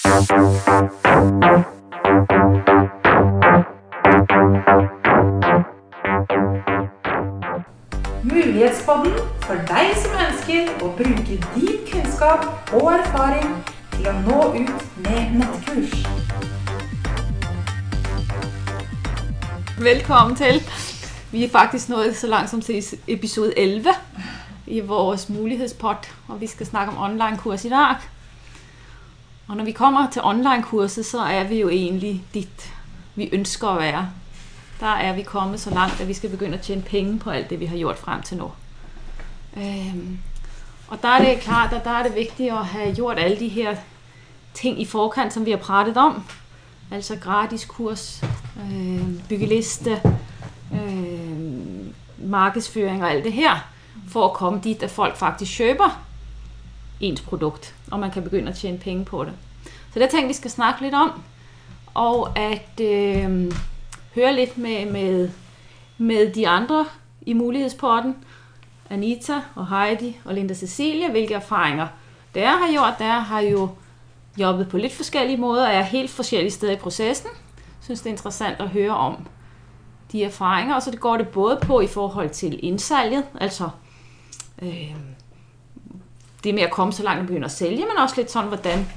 Mulighetspodden for deg som ønsker å bruke din kunnskap og erfaring til å nå ut med nettkurs. Velkommen til. Vi er faktisk nået så langt som til episode 11 i vår mulighetspod, og vi skal snakke om online-kurs i dag. Og når vi kommer til online-kurset, så er vi jo egentlig dit vi ønsker å være. Der er vi kommet så langt, at vi skal begynne å tjene penge på alt det, vi har gjort frem til nå. Um, og der er det klart, at der er det viktig å ha gjort alle de her ting i forkant, som vi har pratet om. Altså gratis kurs, øh, byggeliste, øh, markedsføring og alt det her, for å komme dit, at folk faktisk køber ens produkt, og man kan begynde at tjene penge på det. Så det tænker vi skal snakke litt om, og at øh, høre litt med, med, med de andre i mulighetspotten. Anita og Heidi og Linda Cecilie, hvilke erfaringer dere har gjort. Dere har jo jobbet på litt forskellige måter og er helt forskjellige steder i processen. Jeg synes, det er interessant å høre om de erfaringer, og så går det både på i forhold til indsalget, altså øh, det med at komme så langt og begynde at sælge, men også lidt sådan, hvordan,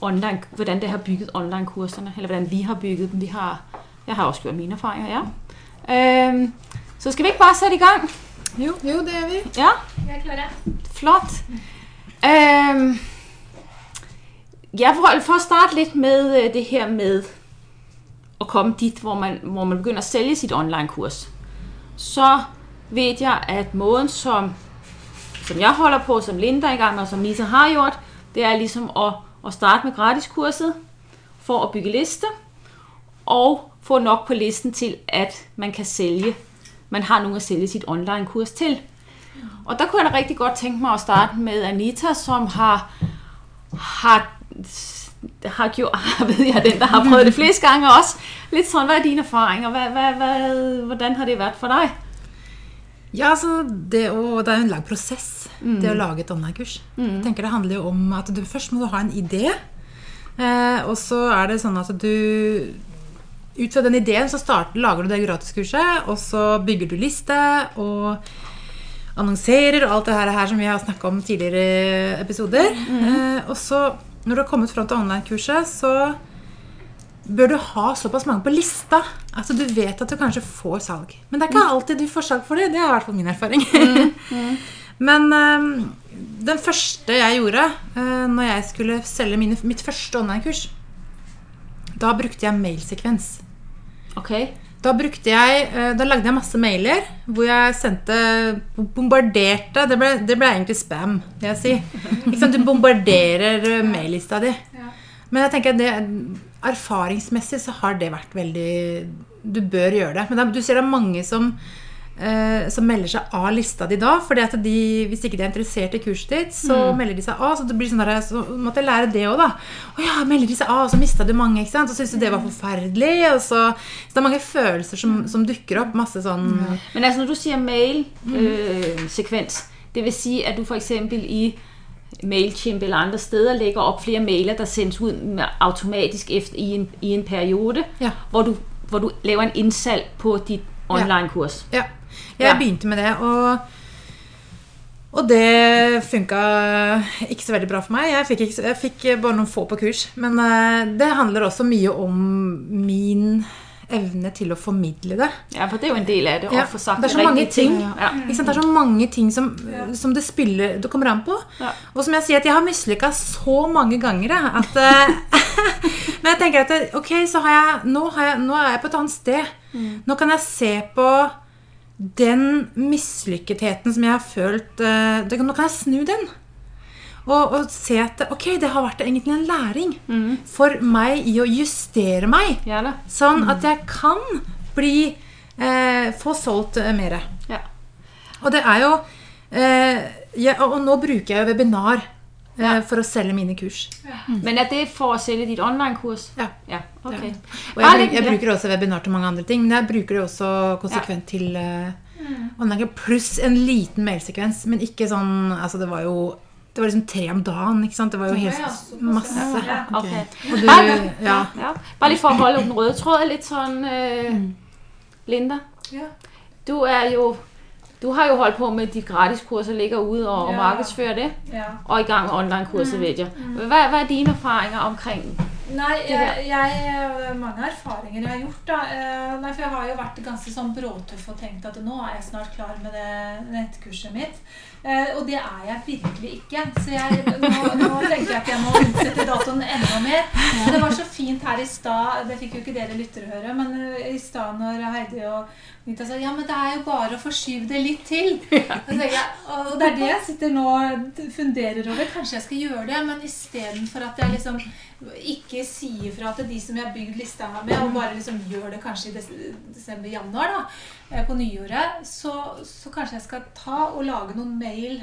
online, hvordan det har bygget online-kurserne, eller hvordan vi har bygget dem. Vi har, jeg har også gjort mine erfaringer, ja. Øh, så skal vi ikke bare sætte i gang? Jo, jo det gjør vi. Ja, Jeg er klar. flot. Øh, jeg vil for at starte lidt med øh, det her med at komme dit, hvor man, hvor man begynder at sælge sit online-kurs. Så ved jeg, at måden, som, som jeg holder på, som Linda er i gang med, og som Lisa har gjort, det er liksom å, å starte med gratiskurset for å bygge liste, og få nok på listen til, at man kan sælge, man har noen å sælge sitt online-kurs til. Og der kunne jeg da rigtig godt tænke mig at starte med Anita, som har, har, har gjort, ved jeg, den, der har prøvet det flest gange også. Litt sånn, hvad er dine erfaringer? Hvad, hvad, hvordan har det vært for dig? Ja, altså det, å, det er jo en lang prosess, det å lage et online-kurs. Jeg tenker Det handler jo om at du først må du ha en idé. Eh, og så er det sånn at du Ut fra den ideen så start, lager du det gratiskurset, og så bygger du liste og annonserer og alt det her, her som vi har snakka om tidligere episoder. Eh, og så, når du har kommet fram til online-kurset, så bør du ha såpass mange på lista at du vet at du kanskje får salg. Men det er ikke alltid du får salg for det. Det er i hvert fall min erfaring. Men um, den første jeg gjorde uh, når jeg skulle selge mine, mitt første online-kurs, da brukte jeg mailsekvens. Okay. Da, jeg, eh, da lagde jeg masse mailer hvor jeg sendte Bombarderte Det ble, det ble egentlig spam, vil jeg si. Ikke sant? Du bombarderer eh, maillista di. Men jeg tenker at det, erfaringsmessig så har det vært veldig Du bør gjøre det. Men du ser det er mange som, eh, som melder seg av lista di da. fordi at de, hvis ikke de er interessert i kurset ditt, så melder de seg av. Så det blir sånn der, så måtte jeg lære det òg, da. Å ja, melder de seg av, så mista du mange, ikke sant. Så syns du det var forferdelig. Og så, så det er mange følelser som, som dukker opp. Masse sånn Men altså, når du sier mail-sekvens, det vil si at du for eksempel i MailChimp eller andre steder lægger op flere mailer, der sendes ud med automatisk efter i en, i en periode, Ja. hvor, du, hvor du laver en indsalg på dit online-kurs. Ja. Jeg Ja. begynte med det, og, og det funka ikke så veldig bra for meg. Jeg fikk, ikke, jeg fikk bare noen få på kurs. Men eh, det handler også mye om min evne til å formidle det. Ja, for det er jo en del av det, Ja, at få sagt det er så mange ting. ting. Ja. Ikke sant? Det er så mange ting som, som det spiller Det kommer an på. Ja. Og som jeg sier, at jeg har mislykka så mange ganger at eh, Men jeg tenker at ok, så har jeg nå, har jeg nå er jeg på et annet sted. Mm. Nå kan jeg se på den mislykketheten som jeg har følt eh, det- Nå kan jeg snu den. Og, og se at ok, det har vært egentlig en læring for meg i å justere meg. Ja. Sånn at jeg kan bli eh, Få solgt eh, mer. Ja. Og det er jo eh, jeg, Og nå bruker jeg jo webinar eh, Ja. for å selge mine kurs. Men er det for å selge ditt online-kurs? Ja. Ja, okay. Og jeg, jeg bruker også webinar til mange andre ting, men jeg bruker det også konsekvent til eh, online, Pluss en liten mailsekvens, men ikke sånn Altså, det var jo Det var liksom tre om dagen. ikke sant? Det var jo helt Ja, såpass, masse. ja. okay. Og du, Bare- ja. Ja. Bare lige for å holde den røde tråd litt sånn øh, Linda. Ja. Du er jo du har jo holdt på med de gratiskurser, ligger ude og, og markedsfører det, ja. og i gang med online-kurser, vet jeg. Hva, hva, er dine erfaringer omkring Nei, jeg, jeg, er mange erfaringer jeg har gjort. da. Eh, Nei, for Jeg har jo vært ganske sånn bråtøff og tenkt at nå er jeg snart klar med det nettkurset mitt. Eh, Og det er jeg virkelig ikke. Så jeg, nå, nå tenker jeg at jeg må utsette datoen enda mer. Men det var så fint her i stad, det fikk jo ikke dere lyttere høre, men eh, i stad når Heidi og Nita sa ja, men det er jo bare å forskyve det litt til. Så jeg, og det er det jeg sitter nå og funderer over. Kanskje jeg skal gjøre det, men istedenfor at jeg liksom ikke sier fra til de som jeg har bygd lista med, og bare liksom gjør det kanskje i desember-januar, da, eh, på nyåret, så, så kanskje jeg skal ta og lage noen mail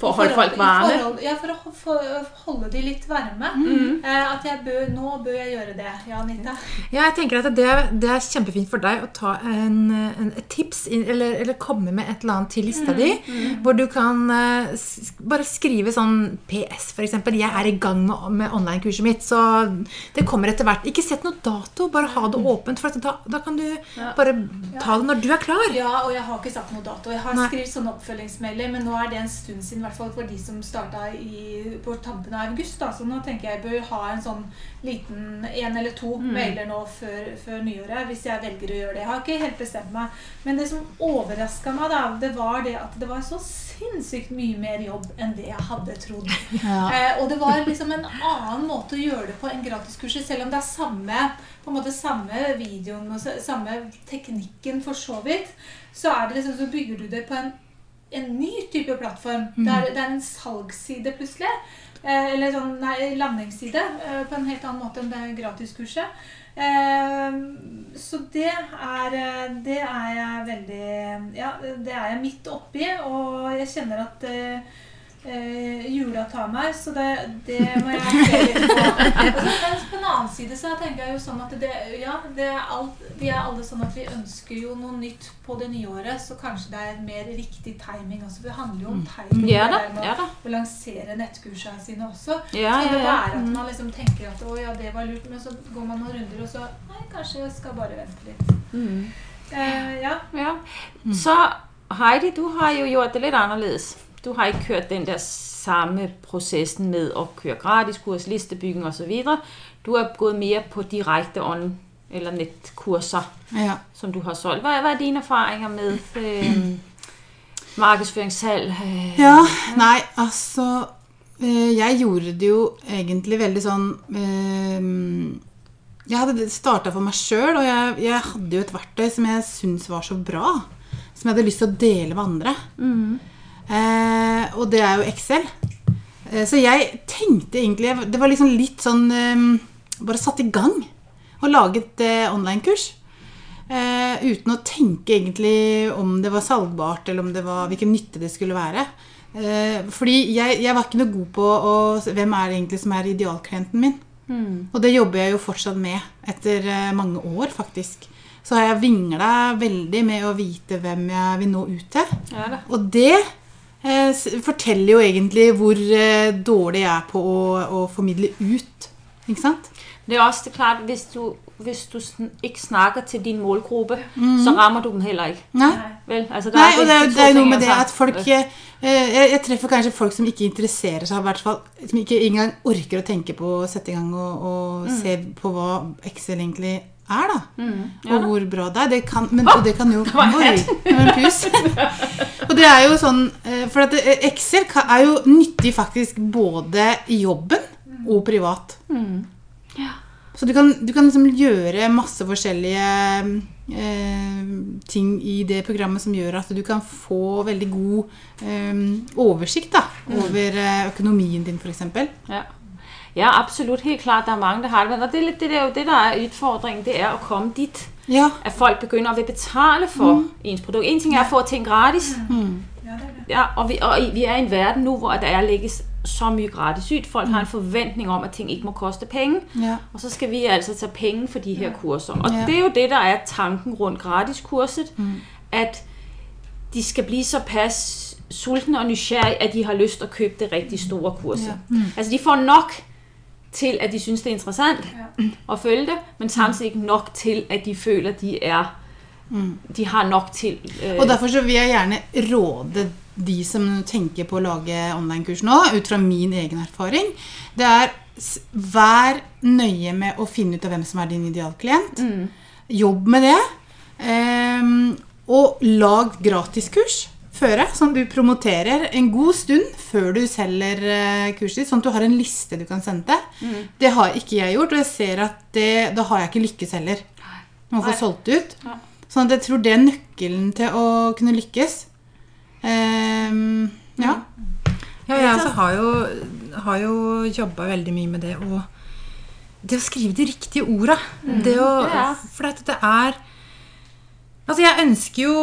for at holde folk varme? forhold- Ja, for å for å holde de litt varme. Mm. Eh, at jeg bør, nå bør jeg gjøre det. Ja, Anita? Ja, jeg tenker at det, det er kjempefint for deg å ta en, en, et tips eller, eller komme med et eller annet til lista di. Hvor du kan eh, bare skrive sånn PS, f.eks. 'Jeg er i gang med, med online-kurset mitt', så det kommer etter hvert. Ikke sett noe dato, bare ha det åpent. For at da, da kan du bare ta det når du er klar. Ja, og jeg har ikke satt noe dato. Jeg har Nei. skrevet sånne oppfølgingsmelder, men nå er det en stund siden, i hvert fall for de som starta på tampen av august. Da. Så nå tenker jeg jeg bør ha en sånn liten en eller to mailer nå før, før nyåret, hvis jeg velger å gjøre det. Jeg har ikke helt bestemt meg. Men det som overraska meg, da, det var det at det var så sinnssykt mye mer jobb enn det jeg hadde trodd. Eh, og det var liksom en annen måte å gjøre det på enn gratiskurset, selv om det er samme, på en måte samme videoen og samme teknikken for så vidt, så er det liksom, så bygger du det på en, en ny type plattform. Det, er, det er en salgsside plutselig. Eh, eller sånn nei, landingsside eh, på en helt annen måte enn det gratiskurset. Eh, så det er, eh, det er jeg veldig Ja, det er jeg midt oppi, og jeg kjenner at eh, eh, jula tar meg, så det, det må jeg se litt på. Altså, så, på en annen side så tenker jeg jo sånn at det, ja, det er alt, vi er alle sånn at vi ønsker jo noe nytt på det nye året, så kanskje det er mer riktig timing også. For det handler jo om timing. Ja da, ja da. Å lansere nettkursene sine også. Ja, så det ja, ja. være at man liksom tenker at å ja, det var lurt, men så går man noen runder, og så nei, kanskje jeg skal bare vente litt. Mm. Eh, ja. Ja. Så Heidi, du har jo gjort det litt anderledes. Du har ikke kørt den der samme prosessen med å køre gratiskurs, listebygging osv. Du har gått mer på direkte on- eller nettkurser Ja. som du har solgt. Hva, hva er dine erfaringer med øh, markedsføringssalg? Øh, Ja, nei, altså øh, Jeg gjorde det jo egentlig veldig sånn eh, Jeg hadde starta for meg sjøl, og jeg, jeg hadde jo et verktøy som jeg syntes var så bra. Som jeg hadde lyst til å dele med andre. Eh, og det er jo Excel. Eh, så jeg tenkte egentlig Det var liksom litt sånn eh, Bare satt i gang og laget eh, online-kurs. Eh, uten å tenke egentlig om det var salgbart, eller om det var, hvilken nytte det skulle være. Eh, fordi jeg, jeg var ikke noe god på å, hvem er det egentlig som er idealklienten min. Og det jobber jeg jo fortsatt med etter mange år, faktisk. Så har jeg vingla veldig med å vite hvem jeg vil nå ut til. Ja det. Og det forteller jo egentlig hvor eh, dårlig jeg er på å, å formidle ut. Ikke sant? Det er også det klart, hvis du, hvis du sn- ikke snakker til din målgruppe, så rammer du dem heller ikke. Nei. Vel? Altså, Nei, og det er, det er noe med det at folk eh, jeg, jeg treffer kanskje folk som ikke interesserer seg, i hvert fall som ikke engang orker å tenke på å sette i gang og, og se på hva Excel egentlig er, da. og hvor bra det er. Det kan, men oh, det kan jo Oi, og det er jo sånn eh, For at eh, Excel er jo nyttig faktisk både i jobben og privat. Så du kan, du kan liksom gjøre masse forskjellige eh, ting i det programmet som gjør at du kan få veldig god eh, oversikt da, over eh, økonomien din, f.eks. Ja. Ja, absolut. Helt klart, der er mange, der har det. Men og det, er lidt det, der, jo det, der er udfordringen, det er at komme dit, Ja. at folk begynder at vil betale for ens produkt. En ting er at få ting gratis, er det. ja, og, vi, og vi er i en verden nå hvor der er lægges så mye gratis ut. Folk har en forventning om, at ting ikke må koste penge. ja. Og så skal vi altså tage penge for de her kurser. Og det er jo det, der er tanken rundt gratiskurset, at de skal bli så pas sultne og nysgjerrige at de har lyst til å købe det riktig store kurset. Ja. Mm. Altså de får nok til, at de synes, det er interessant ja. at følge det, men samtidig ikke nok til, at de føler, de er mm. de har nok til øh... Og derfor så vil jeg gjerne råde de som tenker på å lage online-kurs nå, ut fra min egen erfaring, det er vær nøye med å finne ut av hvem som er din idealklient. Mm. Jobb med det. Um, og lag gratiskurs føre, som du promoterer en god stund før du selger eh, kurset ditt, sånn at du har en liste du kan sende til. Mm. Det har ikke jeg gjort, og jeg ser at det, da har jeg ikke lykkes heller med får få solgt ut. Ja. Sånn at jeg tror det er nøkkelen til å kunne lykkes. Um, ja. Ja, jeg altså, har jo, har jo jobba veldig mye med det å Det å skrive de riktige orda. Mm. Det å, for det er Altså, jeg ønsker jo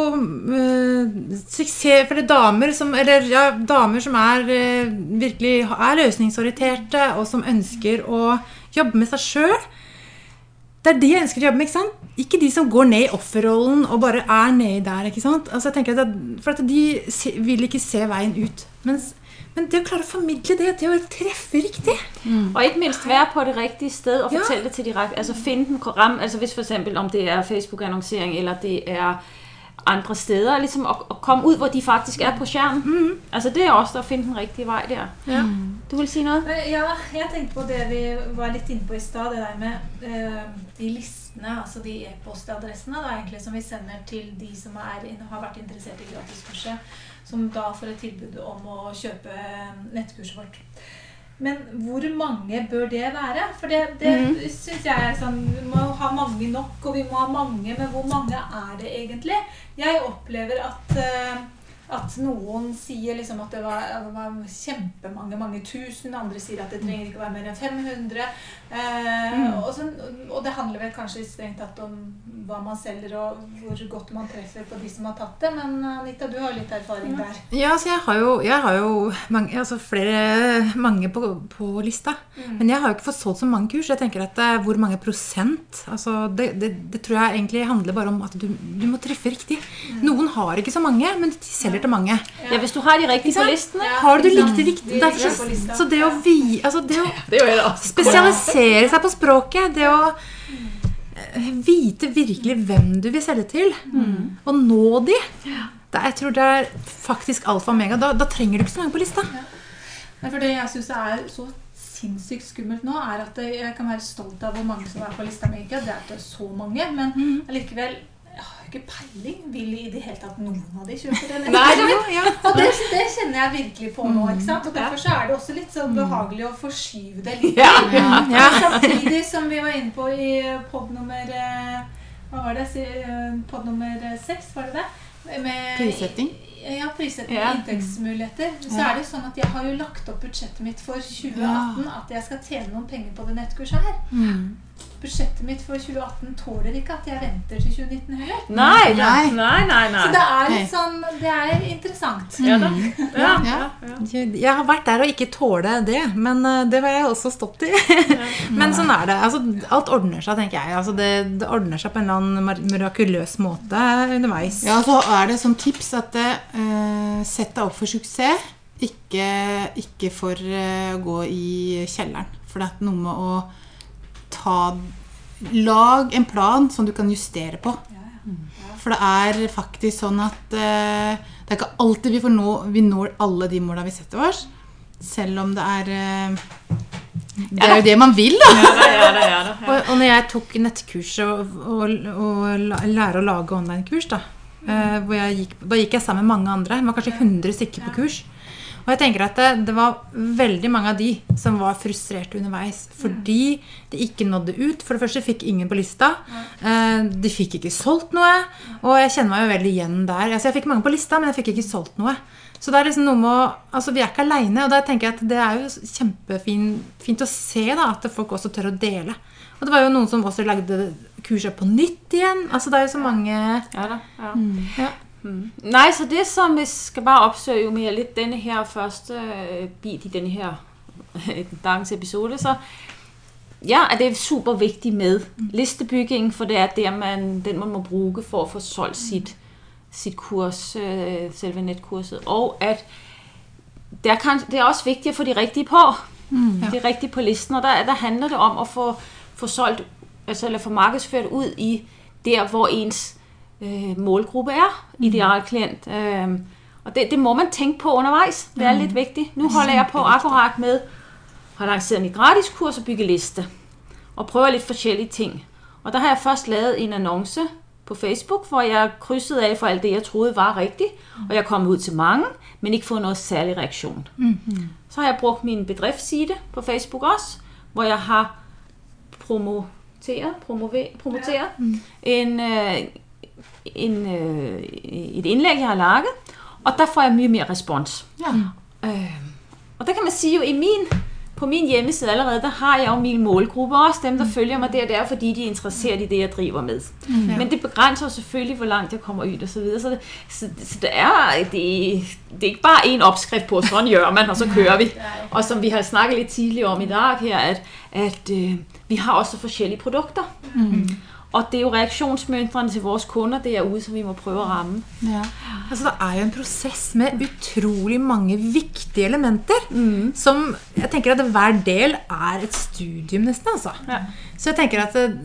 uh, suksess for det er damer som Eller ja, damer som er uh, virkelig er løsningsorienterte, og som ønsker å jobbe med seg sjøl. Det er det jeg ønsker å jobbe med. ikke sant? Ikke de som går ned i offerrollen og bare er nedi der. ikke sant? Altså, jeg tenker at, For at de vil ikke se veien ut. Mens men det å klare å formidle det, det å treffe riktig mm. Og ikke minst være på det riktige sted og fortelle ja. det til de rette. Altså finne den ram, altså hvis for eksempel om det er Facebook-annonsering eller det er andre steder, liksom at, at komme ut hvor de faktisk er på skjermen. Mm. Altså det er også å finne den riktige vei der. Ja. Du vil si noe? Eh, ja, jeg tenkte på det vi var litt inne på i stad, det der med uh, de listene, altså de e-postadressene som vi sender til de som er, har vært interessert i gratiskurset som da får et tilbud om å kjøpe nettkurset vårt. Men hvor mange bør det være? For det, det mm. syns jeg er sånn Vi må ha mange nok, og vi må ha mange, men hvor mange er det egentlig? Jeg opplever at uh, at noen sier liksom at det var, det var, kjempemange, mange tusen. Andre sier at det trenger ikke være mer enn 500. Eh, mm. og, så, og, det handler vel kanskje strengt tatt om hva man selger, og hvor godt man treffer på de som har tatt det. Men Anita, du har litt erfaring ja. der. Ja, altså jeg har jo, jeg har jo mange, altså flere, mange på, på lista. Mm. Men jeg har jo ikke fått solgt så mange kurs. Jeg tenker at hvor mange prosent altså det, det, det, tror jeg egentlig handler bare om at du, du må treffe riktig. Mm. Noen har ikke så mange, men de selger til mange. Ja, Hvis du har de riktige på listene. Har du likt de riktig? Derfor, så, så det å, vi, altså det å spesialisere seg på språket, det å eh, vite virkelig hvem du vil selge til, mm. og nå de da, Jeg tror det er faktisk alfa og omega. Da, da, trenger du ikke så mange på lista. Ja. for Det jeg syns er så sinnssykt skummelt nå, er at jeg kan være stolt av hvor mange som er på lista mi. Det er ikke så mange, men mm. Allikevel ikke peiling. Vil i det hele tatt noen av de kjøpe den? Nei, ja. Og det, det, kjenner jeg virkelig på nå. ikke sant? Og Derfor så er det også litt sånn behagelig å forskyve det litt. Ja. Ja. Samtidig som vi var inne på i pod nummer eh, Hva var det? Pod nummer seks, var det det? Med, Prissetting? Ja, prissetting ja. inntektsmuligheter. Så er det sånn at jeg har jo lagt opp budsjettet mitt for 2018 at jeg skal tjene noen penger på det nettkurset her. Mm budsjettet mitt for 2018 tåler ikke at jeg venter til 2019 heller. Nei, nei, nei, nei, nei. Så det er litt sånn Det er interessant. Ja, da. Mm. Ja, ja, ja. Jeg har vært der og ikke tåle det, men eh, det har jeg også stått i. men sånn er det. Altså, alt ordner seg, tenker jeg. Altså, det, det, ordner seg på en eller annen mirakuløs måte underveis. Ja, så er det sånn tips at uh, sett deg opp for suksess. Ikke, ikke for uh, å gå i kjelleren. For det er noe med å ta Lag en plan som du kan justere på. For det er faktisk sånn at uh, det er ikke alltid vi, nå, vi når alle de måla vi setter oss. Selv om det er uh, Det er jo det man vil, da. Ja, det, ja, det, ja, og, og når jeg tok nettkurset og, og, og lære å lage online-kurs, da, uh, gikk, da gikk jeg sammen med mange andre. Det var kanskje 100 stykker på kurs. Og jeg tenker at det, det, var veldig mange av de som var frustrerte underveis fordi de ikke nådde ut. For det første fikk ingen på lista. Eh, de fikk ikke solgt noe. Og jeg kjenner meg jo veldig igjen der. Altså, jeg fikk mange på lista, men jeg fikk ikke solgt noe. Så det er liksom noe med å, altså Vi er ikke aleine. Og da tenker jeg at det er jo kjempefint å se da, at folk også tør å dele. Og det var jo noen som også lagde kurset på nytt igjen. Altså Det er jo så mange Ja da, ja. Mm. ja. Mm. Nej, så det som vi skal bare opsøge jo mere lidt denne her første øh, bit i denne her dagens episode, så ja, at det er super vigtigt med mm. listebygging, for det er der, man, den man må bruge for at få solgt sit sit kurs, øh, selve netkurset, og at det er, kan, det er også vigtigt at få de rigtige på. Mm. De rigtige på listen, og der, der handler det om at få, få solgt, altså eller få markedsført ud i der, hvor ens øh, målgruppe er, mm. ideal klient. Øh, og det, det må man tænke på undervejs. Det er mm. lidt vigtigt. Nu holder jeg på akkurat med, har lanceret mit gratis kurs og bygge liste, og prøver lidt forskellige ting. Og der har jeg først lavet en annonce på Facebook, hvor jeg krydsede af for alt det, jeg troede var rigtigt, og jeg kom ud til mange, men ikke fået noget særlig reaktion. Mm-hmm. Så har jeg brugt min bedriftsside på Facebook også, hvor jeg har promoteret, promover, promoteret ja. mm. en, øh, en, øh, et innlegg jeg har laget, og der får jeg mye mer respons. Ja. Øh, og der kan man sige jo, i min på min hjemmeside allerede, der har jeg jo mine målgrupper, også dem, der mm. følger meg der, det er fordi, de er interessert i det, jeg driver med. Mm. Men det begrænser selvfølgelig, hvor langt jeg kommer ut og så videre. Så det, så, så det er, det, det er ikke bare en oppskrift på, 'sånn gjør man, og så kører vi. Og som vi har snakket litt tidligere om i dag her, at, at uh, vi har også forskjellige produkter. Mm. Og det er jo reaksjonsmønstrene til vores kunder derude, som vi må prøve å ramme. Ja. Altså, det er jo en prosess med utrolig mange viktige elementer. Mm. Som jeg tenker at hver del er et studium, nesten. altså. Ja. Så jeg tenker at eh,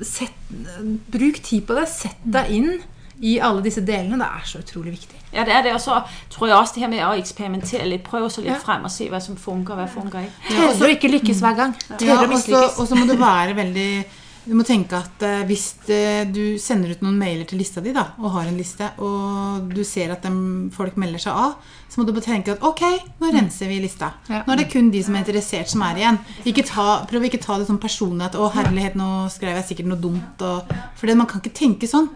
set, bruk tid på det. Sett deg inn i alle disse delene. Det er så utrolig viktig. Ja, det er det. Og så tror jeg også det her med å eksperimentere litt. Prøve så litt ja. frem og se hva som funker, hva funker ikke. Tørre å ikke lykkes hver gang. Ja, og så må du være veldig du må tenke at eh, hvis det, du sender ut noen mailer til lista di, da, og har en liste, og du ser at de, folk melder seg av, så må du bare tenke at ok, nå mm. renser vi lista. Nå er det kun de som er interessert, som er igjen. Ikke ta, prøv ikke ta det sånn personlig at å herlighet, nå skrev jeg sikkert noe dumt. Og, for man kan ikke tenke sånn.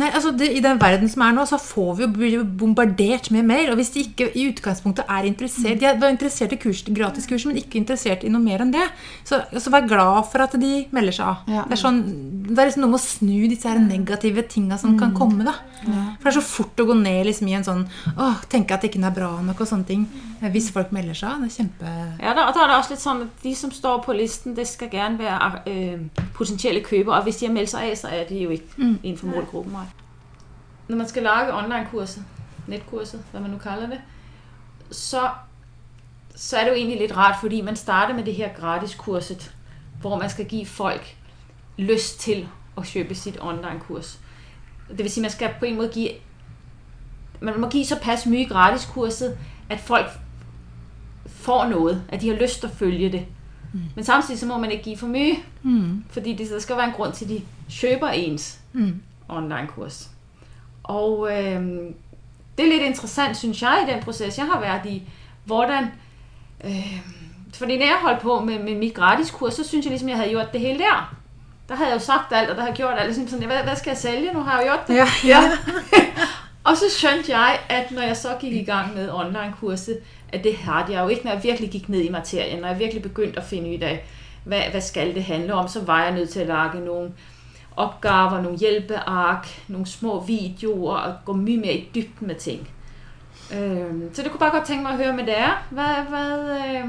Nei, altså det, I den verden som er nå, så får vi jo bombardert med mail. Og hvis de ikke i utgangspunktet er interessert De er interessert i kurs, gratiskurset, men ikke interessert i noe mer enn det, så, så vær glad for at de melder seg av. Ja. Det, er sånn, det er liksom noe med å snu disse her negative tinga som mm. kan komme. da. Ja. For det er så fort å gå ned liksom, i en sånn åh, tenke at det ikke er bra nok og sånne ting. Hvis folk melder seg av. Det er kjempe Ja, da, da er det også litt sånn at de som står på listen, det skal gjerne være øh, potensielle kjøpere. Og hvis de har meldt seg av, så er de jo ikke mm. innenfor målgruppen mig. Når man skal lage online-kurset, netkurset, hva man nå kaller det, så, så er det jo egentlig litt rart, fordi man starter med det her gratis-kurset, hvor man skal give folk lyst til å kjøpe sitt online-kurs. Det vil si, man skal på en måte give, man må give såpass mye gratis-kurset, at folk får noe, at de har lyst til å følge det. Mm. Men samtidig så må man ikke give for mye, mm. fordi det, der skal være en grunn til, at de kjøper ens. Mm online-kurs. Og øh, det er litt interessant, synes jeg, i den proces, jeg har vært i, hvordan... Øh, fordi når jeg holdt på med, med mit gratis kurs, så synes jeg liksom jeg hadde gjort det hele der. Der hadde jeg jo sagt alt, og der hadde jeg gjort alt. Liksom sånn, hva, hva, skal jeg sælge? Nå har jeg jo gjort det. Ja. ja. og så skjønte jeg, at når jeg så gikk i gang med online-kurset, at det hadde jeg jo ikke, når jeg virkelig gikk ned i materien, når jeg virkelig begyndte at finne ut av hva, hva skal det handle om, så var jeg nødt til å lage nogle opgaver, nogle hjælpeark, nogle små videoer og gå mye mer i dybden med ting. så det kunne bare godt tænke mig at høre med dere. Hvad, hvad,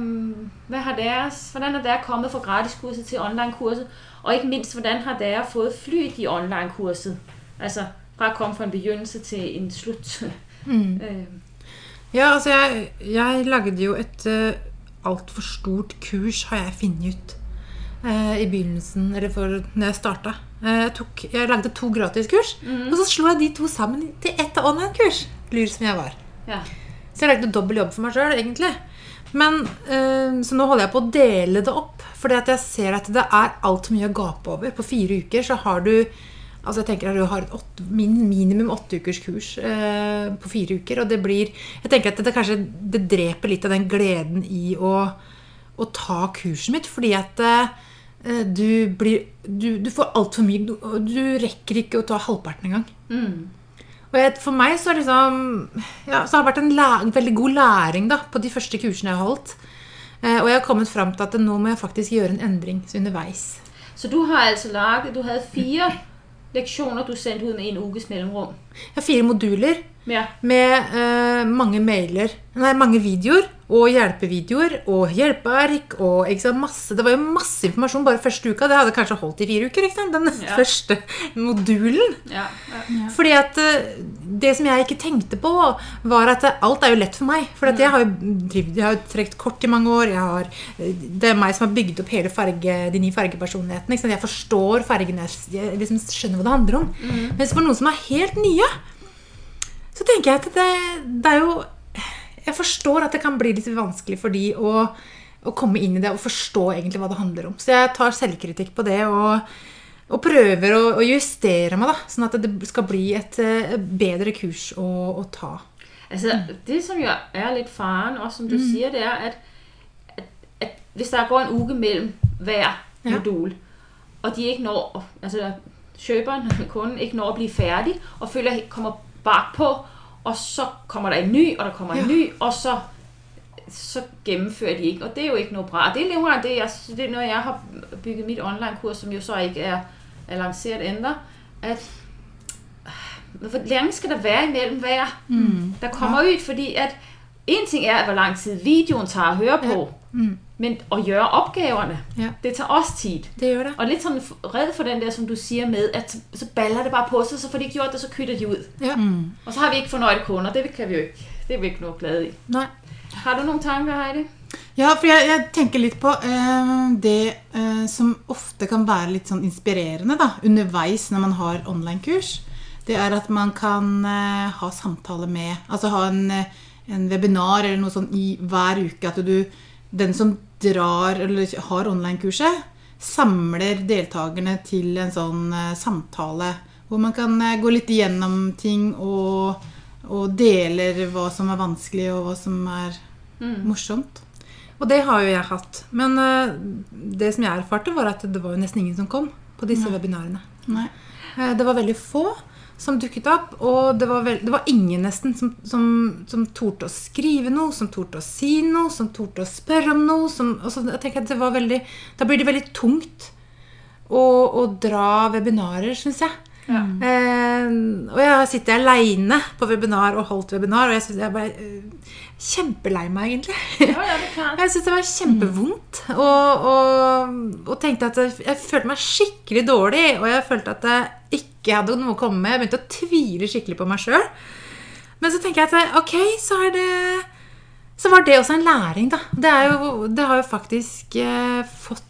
hvad har deres, hvordan er dere kommet fra gratiskurset til online-kurset? Og ikke mindst, hvordan har dere fået flyt i online-kurset? Altså fra at komme fra en begyndelse til en slut. Mm. Ja, altså jeg, jeg lagde jo et uh, alt for stort kurs, har jeg funnet ut i begynnelsen, eller for når jeg starta. Eh, jeg, tok, jeg lagde to gratiskurs, mm. og så slo jeg de to sammen til ett online-kurs. Lur som jeg var. Ja. Så jeg lagde dobbel jobb for meg sjøl, egentlig. Men, øh, så nå holder jeg på å dele det opp. At jeg ser at det er altfor mye å gape over. På fire uker så har du altså jeg tenker at du har et åtte, minimum åtte ukers kurs eh, på fire uker. Og det blir Jeg tenker at det, kanskje det dreper litt av den gleden i å, å ta kurset mitt. Fordi at Eh, du, blir, du, du får altfor mye. Du, du, rekker ikke å ta halvparten engang. Mm. Og jeg, for meg så, liksom, ja, så har det vært en, en veldig god læring da, på de første kursene jeg har holdt. Eh, og jeg har kommet fram til at nå må jeg faktisk gjøre en endring underveis. Så du har altså laget Du hadde fire leksjoner du sendte ut med en ukes mellomrom? Ja, fire moduler. Ja. med eh, mange mailer, nei, mange videoer og hjelpevideoer og hjelpeark og ikke sant, masse, Det var jo masse informasjon bare første uka. Det hadde kanskje holdt i fire uker. ikke sant, Den yeah. første modulen. Yeah. ja. Fordi at eh, det som jeg ikke tenkte på, var at alt er jo lett for meg. For at jeg har jo drivet, jeg har jo trukket kort i mange år. Jeg har, eh, det er meg som har bygd opp hele farge, de nye fargepersonlighetene. Jeg forstår fargene, jeg liksom skjønner hva det handler om. Mens for noen som er helt nye, så tenker jeg at det, det er jo Jeg forstår at det kan bli litt vanskelig for de å, å komme inn i det og forstå egentlig hva det handler om. Så jeg tar selvkritikk på det og, og prøver å, å justere meg, da, sånn at det skal bli et eh, bedre kurs å, å ta. Altså, det som jo er litt faren, også som du sier, det er at, at, at hvis det går en uke mellom hver Ja. modul, og de ikke når, altså kjøperen, kunden, ikke når å bli ferdig, og føler kommer bakpå, og så kommer der en ny, og der kommer en Ja. ny, og så, så gennemfører de ikke. Og det er jo ikke noe bra. Det er nogle det, jeg, det er når jeg har bygget mitt online-kurs, som jo så ikke er, er lanceret enda, at hvor lenge skal der være imellem hver, der kommer ut, Fordi at en ting er, hvor lang tid videoen tager at høre på, Mm. Men at gjøre opgaverne, Ja. det tager også tid. Det gjør det. Og lidt sådan red for den der, som du siger med, at så baller det bare på sig, så får de ikke gjort det, så kytter de ud. Ja. Og så har vi ikke fornøjede kunder, det kan vi jo ikke, det er vi ikke noget glade i. Nei. Har du noen tanker, Heidi? Ja, for jeg, jeg tenker litt på eh, det eh, som ofte kan være litt sånn inspirerende da, underveis når man har online-kurs. Det er at man kan eh, ha samtale med Altså ha en, en webinar eller noe sånt i hver uke. At du, den som drar eller har online-kurset, samler deltakerne til en sånn eh, samtale hvor man kan eh, gå litt igjennom ting og, og deler hva som er vanskelig, og hva som er morsomt. Og det har jo jeg hatt. Men eh, det som jeg erfarte, var at det var jo nesten ingen som kom på disse webinarene. Nei. Det var veldig få som dukket opp, og det var, vel- det var ingen nesten som, som, som torde å skrive noe, som torde å si noe, som torde å spørre om noe. Som, og så jeg tenker at det var veldig, da blir det veldig tungt å, å dra webinarer, syns jeg. Ja. Eh, og jeg har sittet aleine på webinar og holdt webinar, og jeg synes jeg ble eh, kjempelei meg, egentlig. Ja. Jeg syntes det var kjempevondt. Og, og, og tenkte at jeg, jeg følte meg skikkelig dårlig. Og jeg følte at jeg ikke hadde noe å komme med. Jeg begynte å tvile skikkelig på meg sjøl. Men så tenker jeg at ok, så er det Så var det også en læring, da. Det, jo, det har jo faktisk eh, fått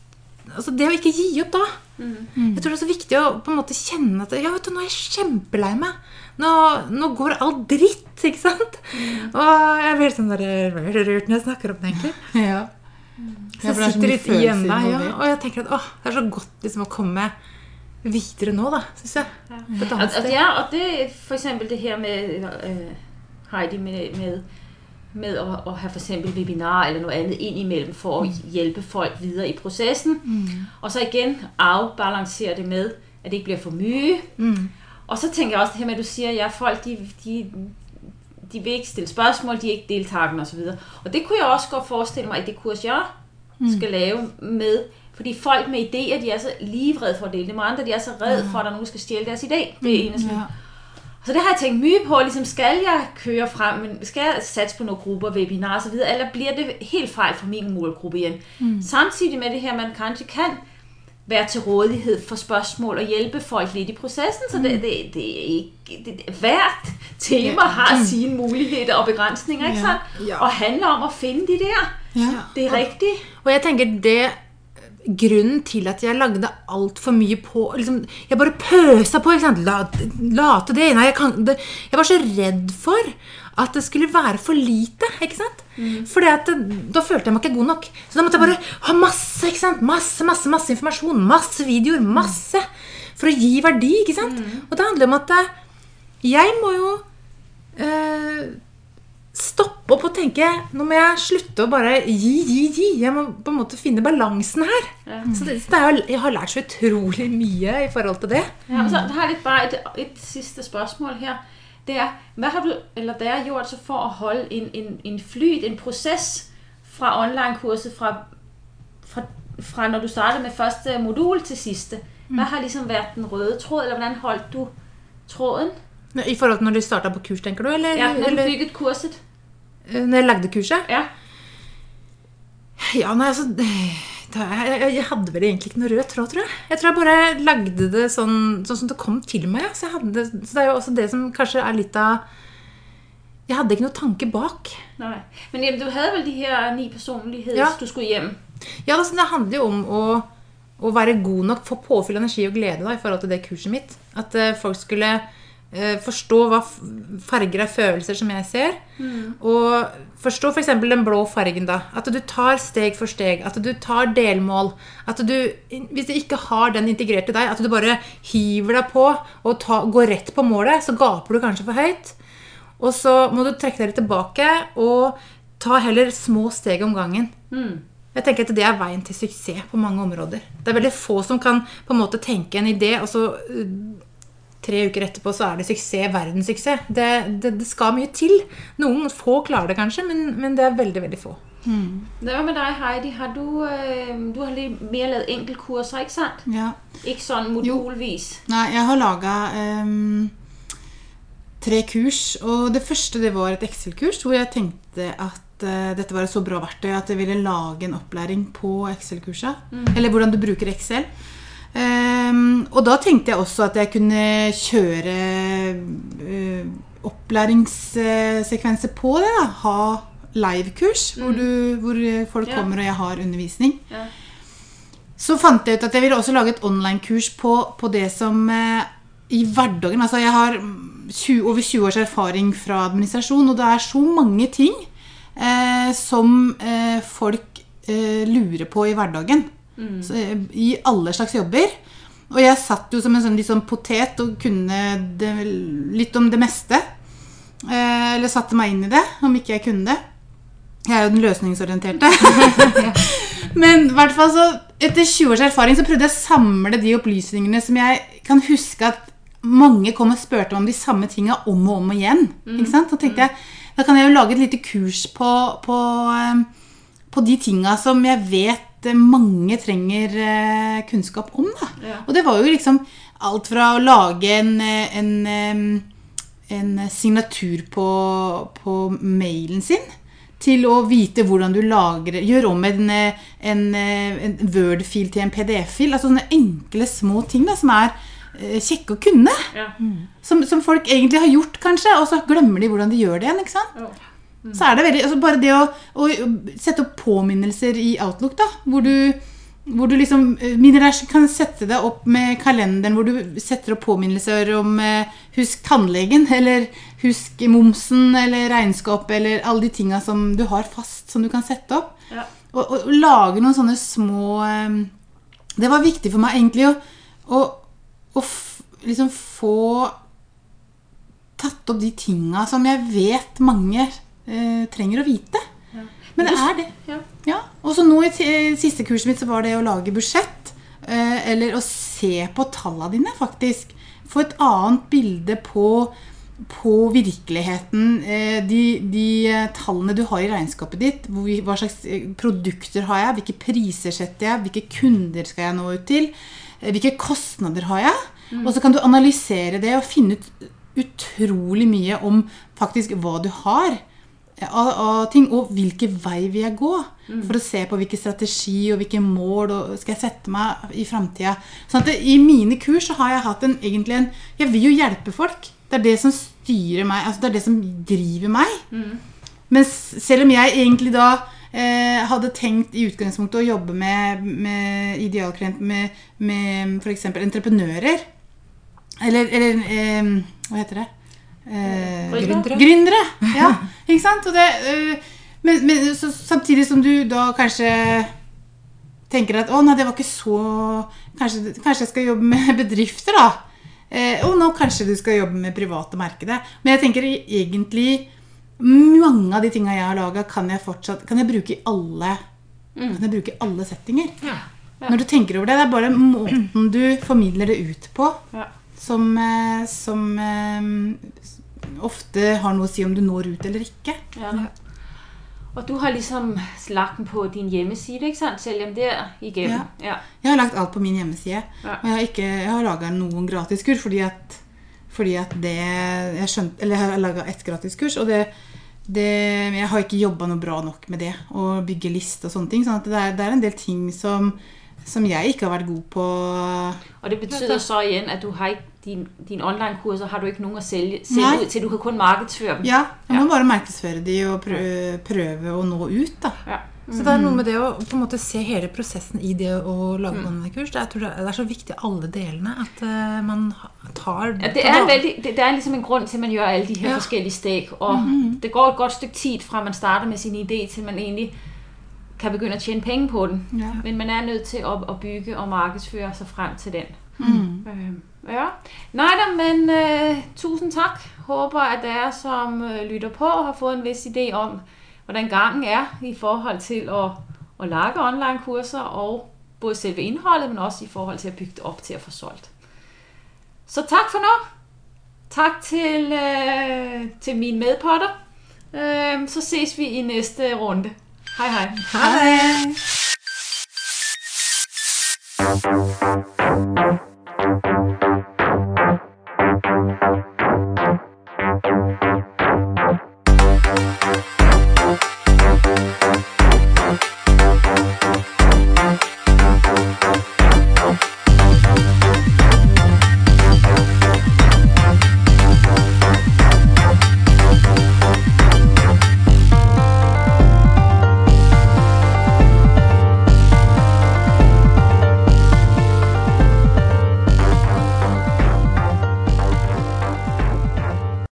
Altså det å ikke gi opp da. Jeg tror det er så viktig å på en måte kjenne at Ja, vet du, nå er jeg kjempelei meg. Nå, nå går alt dritt, ikke sant? Og jeg blir sånn rørt når jeg snakker om det, egentlig. Ja. Så jeg er sitter litt igjen der, ja, og jeg tenker at åh, det er så godt liksom å komme videre nå, da, syns jeg. På et annet sted. ja, og det for eksempel det her med øh, Heidi med, med, med å, å ha for eksempel webinar eller noe annet innimellom for å hjelpe folk videre i prosessen. Og så igjen avbalansere det med, at det ikke blir for mye. Og så tenker jeg også det her med, at du sier at ja, folk de, de, de vil ikke stille spørgsmål, de er ikke deltakende osv. Og og det kunne jeg også godt forestille meg at det kurs, jeg skal lave med, fordi folk med idéer, de er så livredde for at dele det med andre, de er så redde for, at der nogen, skal stjæle deres idé. Det er eneste. Ja. Så det har jeg tænkt mye på, ligesom skal jeg køre frem, men skal jeg satse på nogle grupper, webinarer osv., eller bliver det helt fejl for min målgruppe igen? Mm. Samtidig med det her, man kanskje kan være til rådighed for spørgsmål og hjelpe folk litt i processen, så det, det, det er ikke, det, hvert tema har sine muligheter og begrænsninger, ikke sant? Ja. Og handler om å finne de der. Ja. Det er riktig. Og jeg tenker det Grunnen til at jeg lagde altfor mye på liksom, Jeg bare pøsa på. Sant? La, late det Nei, jeg, kan, det, jeg var så redd for at det skulle være for lite. ikke sant? Mm. For Da følte jeg meg ikke god nok. Så da måtte jeg bare ha masse ikke sant? Masse, masse, masse informasjon. Masse videoer. Masse. For å gi verdi. ikke sant? Og det handler om at eh, jeg må jo eh, stoppe opp og tenke Nå må jeg slutte å bare gi, gi, gi. Jeg må på en måte finne balansen her. Så det, det er, jeg har lært så utrolig mye i forhold til det. Ja, så har lidt bare et, et siste spørsmål her. Det er, hva har du eller dere gjort så for å holde en, en, en flyt, en prosess, fra online-kurset, fra, fra, fra når du startet med første modul til siste? Hva har liksom vært den røde tråd, eller hvordan holdt du tråden? I forhold til når du starta på kurs, tenker du? Eller, Ja, når du bygget kurset. eh, når jeg lagde kurset? Ja. Ja, nei, altså da, jeg, jeg hadde vel egentlig ikke noe rød tråd, tror jeg. Jeg tror jeg bare lagde det sånn, sånn som det kom til meg. ja. Så, jeg hadde, så det er jo også det som kanskje er litt av Jeg hadde ikke noe tanke bak. Nei. Men jamen, du hadde vel de her ni personligheter Ja. du skulle hjem. Ja, altså, Det handler jo om å, å være god nok, få påfyll av energi og glede da, i forhold til det kurset mitt. At uh, folk skulle forstå hva farger er følelser som jeg ser. Og forstå f.eks. For den blå fargen. da, At du tar steg for steg. At du tar delmål. At du, hvis du ikke har den integrert i deg, at du bare hiver deg på og ta, går rett på målet, så gaper du kanskje for høyt. Og så må du trekke deg litt tilbake og ta heller små steg om gangen. Jeg tenker at Det er veien til suksess på mange områder. Det er veldig få som kan på en måte tenke en idé, og så uh, tre uker etterpå så er det suksess, verdenssuksess. Det, det, det skal mye til. Noen få klarer det kanskje, men, men det er veldig veldig få. Hvad med deg, Heidi? Har du, øh, du har litt mer lagd enkeltkurser, ikke sant? Ja. Ikke sånn modulvis. Nei, jeg har laga tre kurs. Og det første det var et Excel-kurs hvor jeg tenkte at eh, dette var et så bra verktøy at jeg ville lage en opplæring på Excel-kursa. Eller hvordan du bruker Excel. Ehm, og da tenkte jeg også at jeg kunne kjøre uh, opplæringssekvenser på det. Da. Ha livekurs hvor, hvor folk Ja. kommer og jeg har undervisning. Ja. Så fant jeg ut at jeg ville også lage et online-kurs på, på det som uh, i hverdagen Altså jeg har mm, 20, over 20 års erfaring fra administrasjon, og det er så mange ting uh, som folk lurer på i hverdagen. Så, eh, I alle slags jobber. Og jeg satt jo som en sånn, sånn potet og kunne det, litt om det meste. Eh, eller satte meg inn i det, om ikke jeg kunne det. Jeg er jo den løsningsorienterte. Men i hvert fall så, etter 20 års erfaring så prøvde jeg å samle de opplysningene som jeg kan huske at mange kom og spurte om de samme tinga om og om igjen. Ikke sant? Da tenkte jeg, da kan jeg jo lage et lite kurs på, på, eh, på de tinga som jeg vet eh, mange trenger eh, kunnskap om. Da. Ja. Og det var jo liksom alt fra å lage en, eh, en, en signatur på, på mailen sin til å vite hvordan du lagrer, gjør om en, en, en Word-fil til en PDF-fil. Altså sånne enkle, små ting da, som er kjekke å kunne. Ja. Som, som folk egentlig har gjort, kanskje, og så glemmer de hvordan de gjør det igjen. ikke sant? Jo. Så er det veldig, altså Bare det å, å sette opp påminnelser i Outlook, da, hvor du, hvor du liksom Minerash kan sette det opp med kalenderen, hvor du setter opp påminnelser om eh, husk tannlegen, eller husk momsen, eller regnskap, eller alle de tinga som du har fast, som du kan sette opp. Ja. Og, og, og lage noen sånne små eh, Det var viktig for meg egentlig å, å, å f, liksom få tatt opp de tinga som jeg vet mange eh, trenger å vite. Men det er det. Ja. Ja. Og så nå i siste kurset mitt så var det å lage budsjett. Eh, eller å se på tallene dine, faktisk. Få et annet bilde på, på virkeligheten. Eh, de de eh, tallene du har i regnskapet ditt. Hvor, hva slags eh, produkter har jeg? Hvilke priser setter jeg? Hvilke kunder skal jeg nå ut til? Eh, hvilke kostnader har jeg? Og så kan du analysere det og finne ut utrolig mye om faktisk hva du har av, av ting, og hvilken vei vil jeg gå. For å se på hvilken strategi og hvilke mål og skal jeg sette meg i framtida. Sånn I mine kurs så har jeg hatt en, egentlig en Jeg vil jo hjelpe folk. Det er det som styrer meg. altså Det er det som driver meg. Men selv om jeg egentlig da eh, hadde tenkt i utgangspunktet å jobbe med, med idealklient med, med f.eks. entreprenører Eller, eller eh, hva heter det? Eh, Gründere. Gründere. Ja, ikke sant? Og det, uh, men men så, samtidig som du da kanskje tenker at å nei, det var ikke så Kanskje, kanskje jeg skal jobbe med bedrifter, da. Eh, og nå kanskje du skal jobbe med private markedet. Men jeg tenker egentlig mange av de tinga jeg har laga, kan jeg fortsatt kan jeg bruke i alle, kan jeg bruke i alle settinger. Ja. Når du tenker over det, det er bare måten du formidler det ut på, Ja. som, eh, som eh, ofte har noe å si om du når ut eller ikke. Ja. Og du har liksom lagt den på din hjemmeside, ikke sant? det er der igennem. Ja. Jeg har lagt alt på min hjemmeside. Ja. Og jeg har, ikke, jeg har laga noen gratiskurs fordi at Fordi at det Jeg skjønte Eller jeg har laga ett gratiskurs, og det, det Jeg har ikke jobba noe bra nok med det. Å bygge liste og sånne ting. sånn at det er, det er en del ting som, som jeg ikke har vært god på. Og det betyr så igjen at du har ikke din, din online-kurser har du ikke noen å selge, selge ut til. Du kan kun markedsføre dem. Ja, jeg må Ja. bare markedsføre de og prøve, prøve å nå ut, da. Ja. Så det er noe med det å på en måte se hele prosessen i det å lage online-kurs. Det, det er- så viktig alle delene at uh, man tar Ja, det, er veldig, det, det er liksom en grunn til at man gjør alle de her Ja. forskellige steg. Og det går et godt stykke tid fra man starter med sin idé, til man egentlig kan begynne å tjene penger på den. Ja. Men man er nødt til å, å bygge og markedsføre seg frem til den. Øh, ja. Nei da, men uh, tusen takk. Håper at dere som eh, lytter på, har fått en viss idé om hvordan gangen er i forhold til å, å lage online-kurser, og både selve innholdet, men også i forhold til å bygge det opp til å få solgt. Så takk for nå. Takk til, øh, til min medpotter. Øh, så ses vi i neste runde. Hei, hei. Hei. hei.